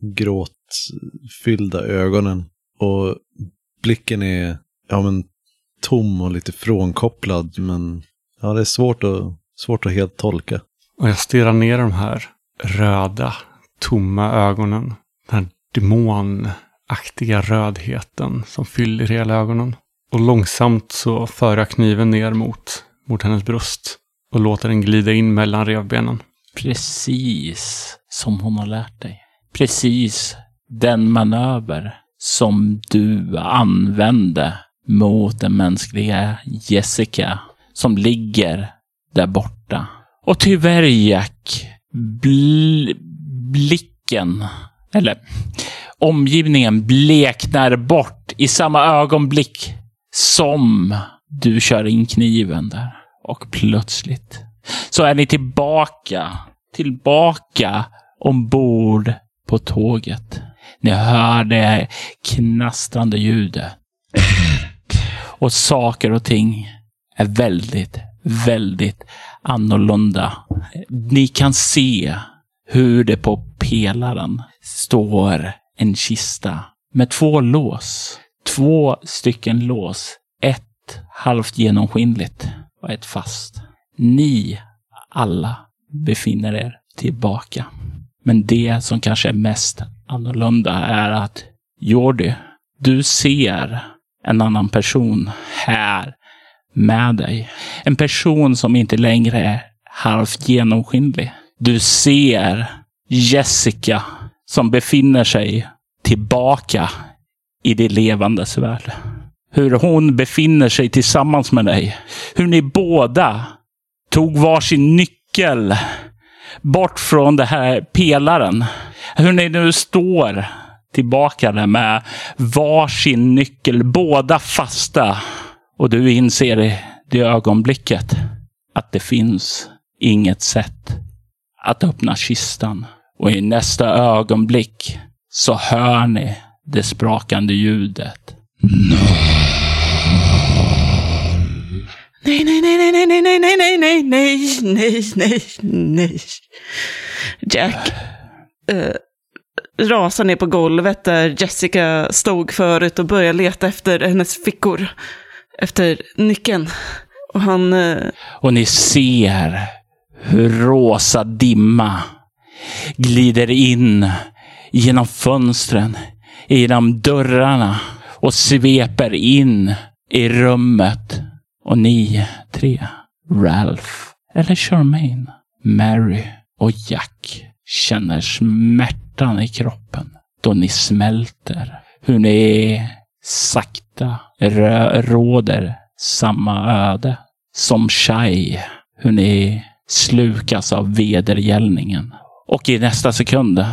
gråtfyllda ögonen. Och blicken är, ja men, tom och lite frånkopplad. Men ja, det är svårt att, svårt att helt tolka. Och jag stirrar ner de här röda, tomma ögonen. Den här demonaktiga rödheten som fyller hela ögonen. Och långsamt så för jag kniven ner mot, mot hennes bröst. Och låter den glida in mellan revbenen. Precis som hon har lärt dig. Precis den manöver som du använde mot den mänskliga Jessica som ligger där borta. Och tyvärr Jack, bl blicken, eller omgivningen bleknar bort i samma ögonblick som du kör in kniven där. Och plötsligt så är ni tillbaka, tillbaka ombord på tåget. Ni hör det knastrande ljudet. Och saker och ting är väldigt, väldigt annorlunda. Ni kan se hur det på pelaren står en kista med två lås. Två stycken lås. Ett halvt genomskinligt och ett fast. Ni alla befinner er tillbaka. Men det som kanske är mest annorlunda är att Jordi, du ser en annan person här med dig. En person som inte längre är halvt genomskinlig. Du ser Jessica som befinner sig tillbaka i det levandes värld. Hur hon befinner sig tillsammans med dig. Hur ni båda tog varsin nyckel bort från den här pelaren. Hur ni nu står tillbaka där med varsin nyckel, båda fasta. Och du inser i det ögonblicket att det finns inget sätt att öppna kistan. Och i nästa ögonblick så hör ni det sprakande ljudet. Nej, nej, nej, nej, nej, nej, nej, nej, nej, nej, nej, nej, nej. nej. Jack eh, rasar ner på golvet där Jessica stod förut och börjar leta efter hennes fickor. Efter nyckeln. Och han... Eh, Och ni ser hur rosa dimma glider in genom fönstren, genom dörrarna och sveper in i rummet. Och ni tre, Ralph, eller Charmaine, Mary och Jack, känner smärtan i kroppen då ni smälter. Hur ni sakta råder samma öde som Shai. Hur ni slukas av vedergällningen. Och i nästa sekund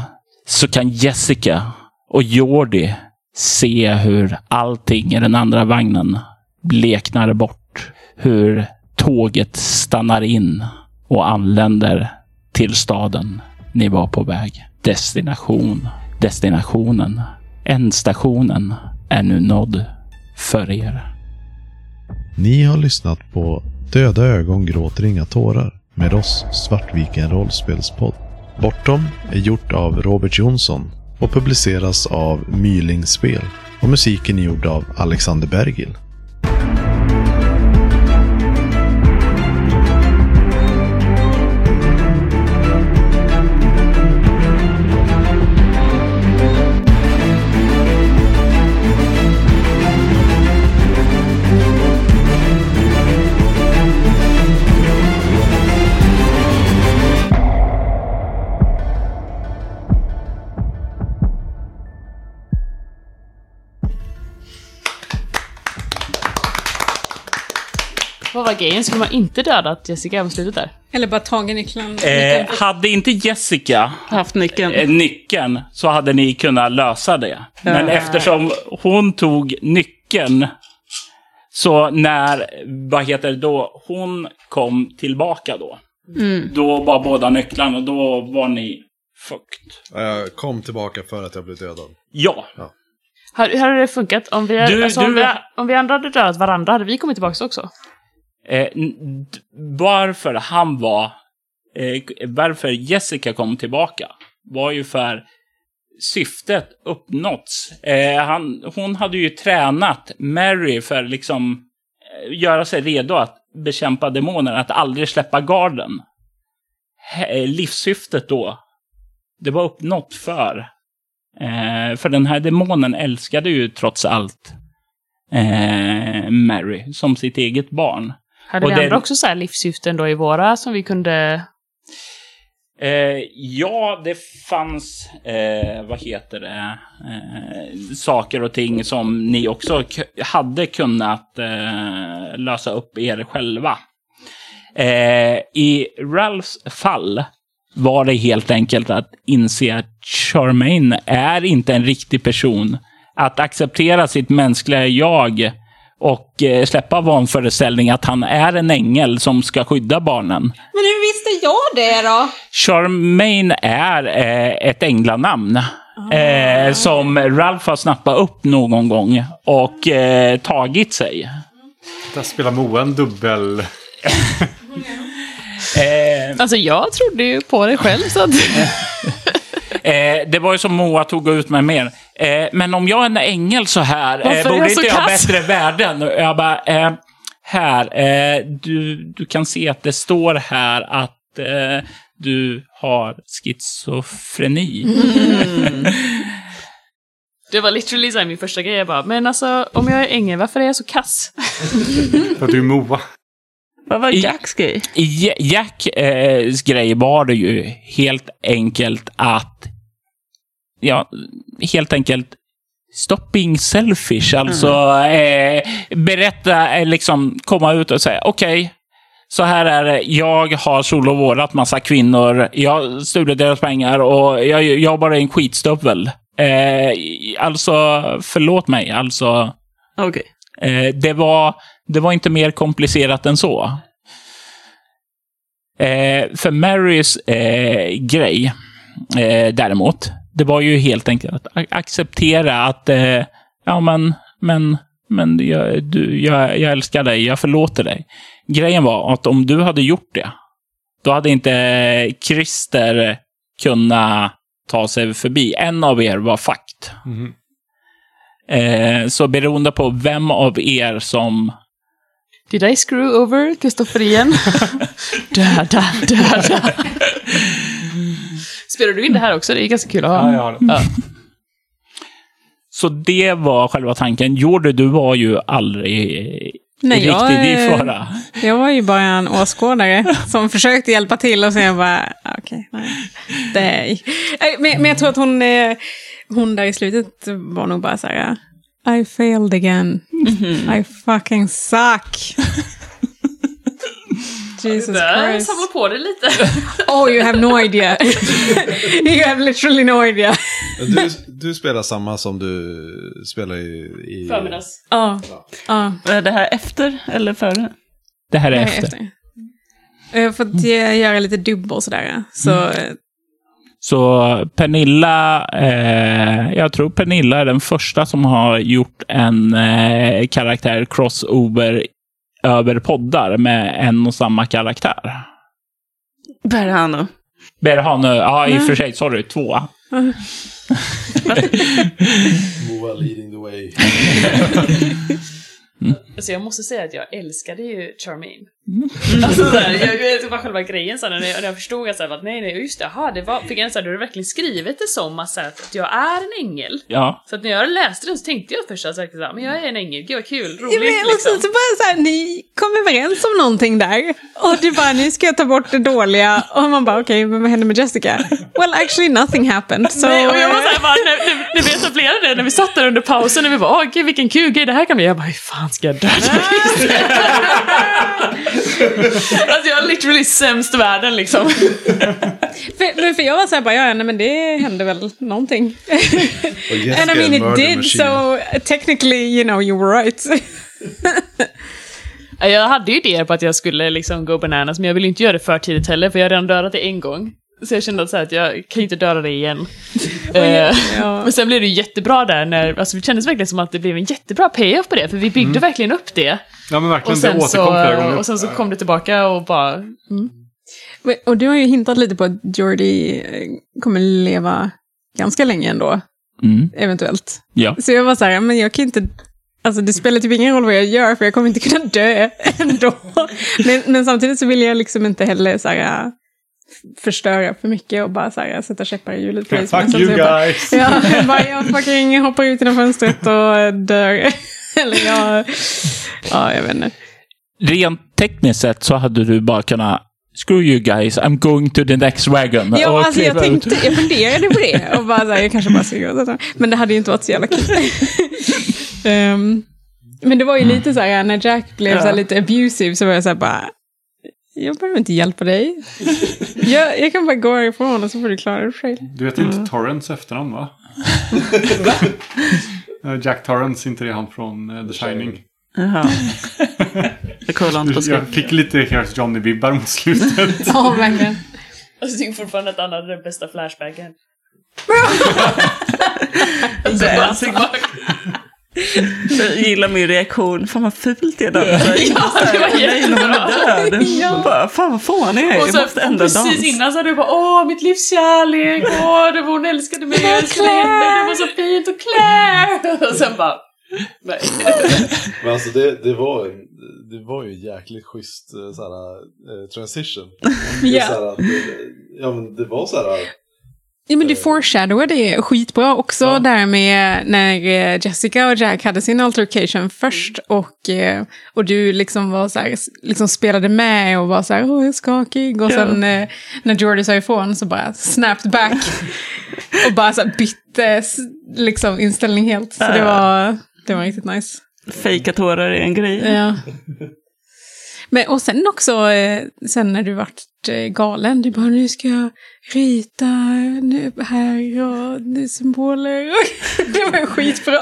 så kan Jessica och Jordi se hur allting i den andra vagnen bleknar bort. Hur tåget stannar in och anländer till staden ni var på väg. Destination. Destinationen. Ändstationen är nu nådd för er. Ni har lyssnat på Döda ögon gråter inga tårar med oss Svartviken rollspelspodd. Bortom är gjort av Robert Jonsson och publiceras av Myling Spel och musiken är gjord av Alexander Bergil. Grejen? Skulle man inte dödat Jessica på slutet där? Eller bara tagit nycklarna. Eh, hade inte Jessica haft nyckeln. eh, nyckeln så hade ni kunnat lösa det. Men Ja. eftersom hon tog nyckeln så när, vad heter det då, hon kom tillbaka då. Då var båda nycklarna och då var ni fucked. Jag kom tillbaka för att jag blev dödad. Ja. Hur hade det funkat? Om vi, Du- alltså, om, du- vi, om vi andra hade dödat varandra, hade vi kommit tillbaka också? Eh, varför han var, eh, varför Jessica kom tillbaka var ju för syftet uppnåtts. Eh, han, hon hade ju tränat Mary för liksom eh, göra sig redo att bekämpa demoner, att aldrig släppa garden. He- eh, livssyftet då, det var uppnått för. Eh, för den här demonen älskade ju trots allt eh, Mary som sitt eget barn. Hade Och vi det- andra också så här livssyften då i våra som vi kunde... Eh, ja, det fanns, eh, vad heter det, eh, saker och ting som ni också hade kunnat eh, lösa upp er själva. Eh, I Ralphs fall var det helt enkelt att inse att Charmaine är inte en riktig person. Att acceptera sitt mänskliga jag och eh, släppa vanföreställning att han är en ängel som ska skydda barnen. Men hur visste jag det då? Charmaine är eh, ett änglanamn. Eh, som Ralph har snappat upp någon gång och eh, tagit sig. Där spelar Moa en dubbel... Eh, Alltså jag trodde ju på det själv så att... Eh, det var ju som Moa tog ut mig mer. Eh, men om jag är en ängel så här, eh, borde jag inte jag ha bättre värden? Och Jag bara, eh, här, eh, du, du kan se att det står här att eh, du har schizofreni. Det var literally så här min första grej. Jag bara, men alltså om jag är ängel, varför är jag så kass? För att du är Moa. Vad var Jacks grej? I Jacks eh, grej var det ju helt enkelt att, ja, helt enkelt Stop being selfish. Alltså eh, berätta, eh, liksom komma ut och säga okej, så här är det. Jag har solovårat massa kvinnor. Jag stulit deras pengar och jag, jag bara är en skitstövel. Eh, alltså, förlåt mig. Alltså, Okej. Eh, det, var, det var inte mer komplicerat än så. Eh, för Marys eh, grej, eh, däremot, det var ju helt enkelt att acceptera att, eh, ja men, men, men jag, du, jag, jag älskar dig, jag förlåter dig. Grejen var att om du hade gjort det, då hade inte Christer kunnat ta sig förbi. En av er var fakt. Mm. Eh, så beroende på vem av er som... Did I screw over Kristoffer igen? döda, döda. Spelar du in det här också? Det är ganska kul att ha. Ja, jag har det. Ja. Så det var själva tanken. Jordi, du var ju aldrig Nej, riktigt jag, i eh, fara. Jag var ju bara en åskådare som försökte hjälpa till och sen bara, okej, nej. nej. Nej, Men, men jag tror att hon, eh, hon där i slutet var nog bara så här, I failed again. I fucking suck. Jesus Christ. Samla på det lite. Oh, you have no idea. you have literally no idea. Du, du spelar samma som du spelar i... i Förmiddags. Ja, ja. Är det här efter eller före? Det här är Nej, efter. efter. Jag har fått göra lite dubb och sådär. Så eh, Så Pernilla, eh, jag tror Pernilla är den första som har gjort en eh, karaktär crossover över poddar med en och samma karaktär. Berhano. Berhane, ja i och för sig, sorry, två. Moa leading the way. Alltså jag måste säga att jag älskade ju Charmaine. Alltså såhär, jag vet bara själva grejen sen när jag, när jag förstod att, så här, att nej nej just det, aha, det var, fick jag såhär, du har verkligen skrivit det som att, så här, att jag är en ängel. Ja, Så att när jag läste det så tänkte jag först att så men jag är en ängel, gud vad kul, Ja, roligt men, och sen liksom. så bara så här, ni kom överens om någonting där. Och du bara, nu ska jag ta bort det dåliga. Och man bara, okej, men vad hände med Jessica? Well, actually nothing happened. Så, Nej, och jag var såhär bara, när, när, när vi etablerade det, när vi satt där under pausen, när vi bara, åh gud vilken kul grej det här kan bli. Jag bara, hur fan ska jag döda Alltså jag är literally sämst i världen liksom. för, men för jag var så här, bara, ja, nej, men det hände väl någonting. Jessica And I mean it did, machine. so technically, you know, you were right. Jag hade ju idéer på att jag skulle liksom go bananas, men jag ville inte göra det för tidigt heller, för jag har redan dödat det en gång. Så jag kände att, så här, att jag kan inte döda det igen. Eh, ja. Men sen blev det jättebra där när, alltså det kändes verkligen som att det blev en jättebra payoff på det, för vi byggde verkligen upp det. Ja, men Och verkligen. Det sen, återkom så, flera gånger. och sen så kom det tillbaka och bara... Mm. Men- Och du har ju hintat lite på att Jordi eh, kommer leva ganska länge ändå, mm, eventuellt. ja. Så jag var så här, men jag kan inte... Alltså det spelar typ ingen roll vad jag gör, för jag kommer inte kunna dö ändå. Men, men samtidigt så vill jag liksom inte heller så här, förstöra för mycket och bara så här, sätta käppar i hjulet på dig. Fuck you så jag bara- guys! Ja, jag, bara, jag fucking hoppar ut genom fönstret och dör. Eller jag... Ja, jag vet inte. Rent tekniskt sett så hade du bara kunnat Screw you guys, I'm going to the next wagon. Ja, Och alltså jag, tänkte, jag funderade på det. Och bara så här, jag kanske bara ska gå. Men det hade ju inte varit så jävla kul. Ehm, men det var ju lite så här, när Jack blev så här lite abusive så var jag så här bara, jag behöver inte hjälpa dig. Jag, jag kan bara gå ifrån och så får du klara dig själv. Du vet inte Torrance efternamn va? Eh, Jack Torrance, inte det han från eh, The Shining? Jaha. Jag kollar inte på Jag fick lite Here's Johnny-vibbar mot slutet. Ja, verkligen. Alltså, jag tycker fortfarande att han hade den bästa flashbacken. dancing. Jag gillar min reaktion. Fan vad fult det är där. Ja, det var död. Ja. Bara, fan vad fånig jag är. Jag måste ändra precis dans. innan så hade du bara åh, mitt livs kärlek, åh, det var hon älskade mig, jag älskade henne, det var så fint och Claire! Och sen bara, nej. Men alltså det, det, var, det var ju jäkligt schysst eh, så här, eh, transition. Det Ja. så här att det, ja, men det var så här. Ja, men du foreshadowade det skitbra också Ja. där med när eh, Jessica och Jack hade sin altercation först och, eh, och du liksom var så här, liksom spelade med och var så här, åh jag är skakig och Ja. sen eh, när Jordy sa ifrån så bara snapped back och bara så här bytte liksom inställning helt. Så det var, det var riktigt nice. Fejka tårar är en grej. Ja. Men och sen också, eh, sen när du vart eh, galen, du bara nu ska jag rita nu här och nu symboler. det var skitbra.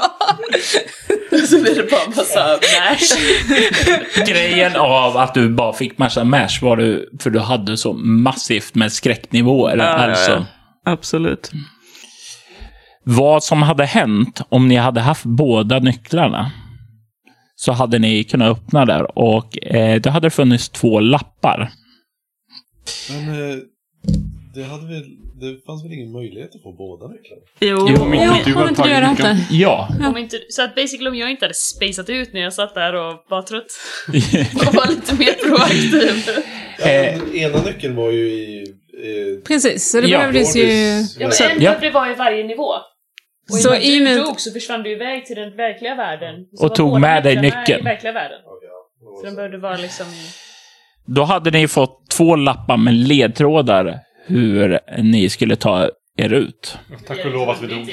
Så blir det bara massa mash. Grejen av att du bara fick massa mash var du, för du hade så massivt med skräcknivåer. Ja, ja, alltså. ja. Absolut. Vad som hade hänt om ni hade haft båda nycklarna så hade ni kunnat öppna där och eh, det hade funnits två lappar. Men eh, det, hade väl, det fanns väl ingen möjlighet att få båda nycklarna? Jo, Jo, du har inte du tagit haft nyckeln. det? Ja. Om inte, så att basically om jag inte hade spacet ut när jag satt där och var trött och var lite mer proaktiv. Ja, men ena nyckeln var ju i... i Precis, så det Ja, behövdes ju... Ja, men en ja. var i varje nivå. Och Så i och med du dog så försvann du iväg till den verkliga världen. Så Och tog med dig nyckeln. I verkliga världen. Så den behövde vara liksom... Då hade ni fått två lappar med ledtrådar hur ni skulle ta er ut. Tack och lov att vi dog.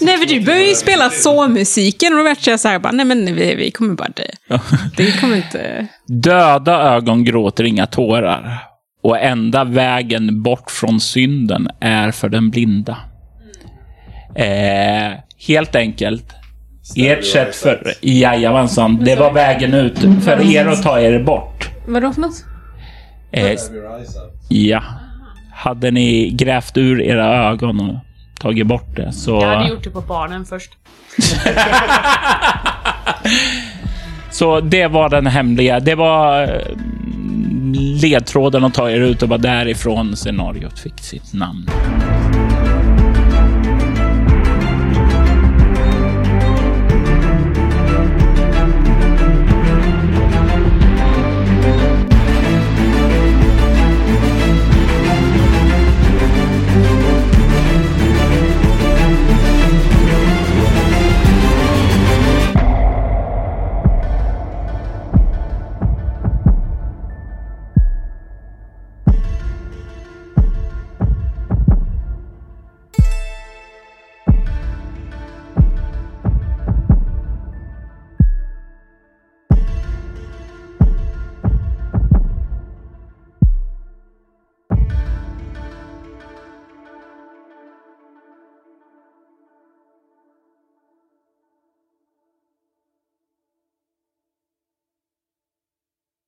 Nej, för du började ju spela så-musiken och då vart jag så här bara, nej men vi, vi kommer bara dö. Det kommer inte... Döda ögon gråter inga tårar. Och enda vägen bort från synden är för den blinda. Eh, helt enkelt. Ert sätt för... Jajamensan, det var vägen ut för er att ta er bort. Vadå för något? Eh, ja. Hade ni grävt ur era ögon och tagit bort det så... Jag hade gjort det på barnen först. Så det var den hemliga. Det var eh, ledtråden att ta er ut och var därifrån scenariot fick sitt namn.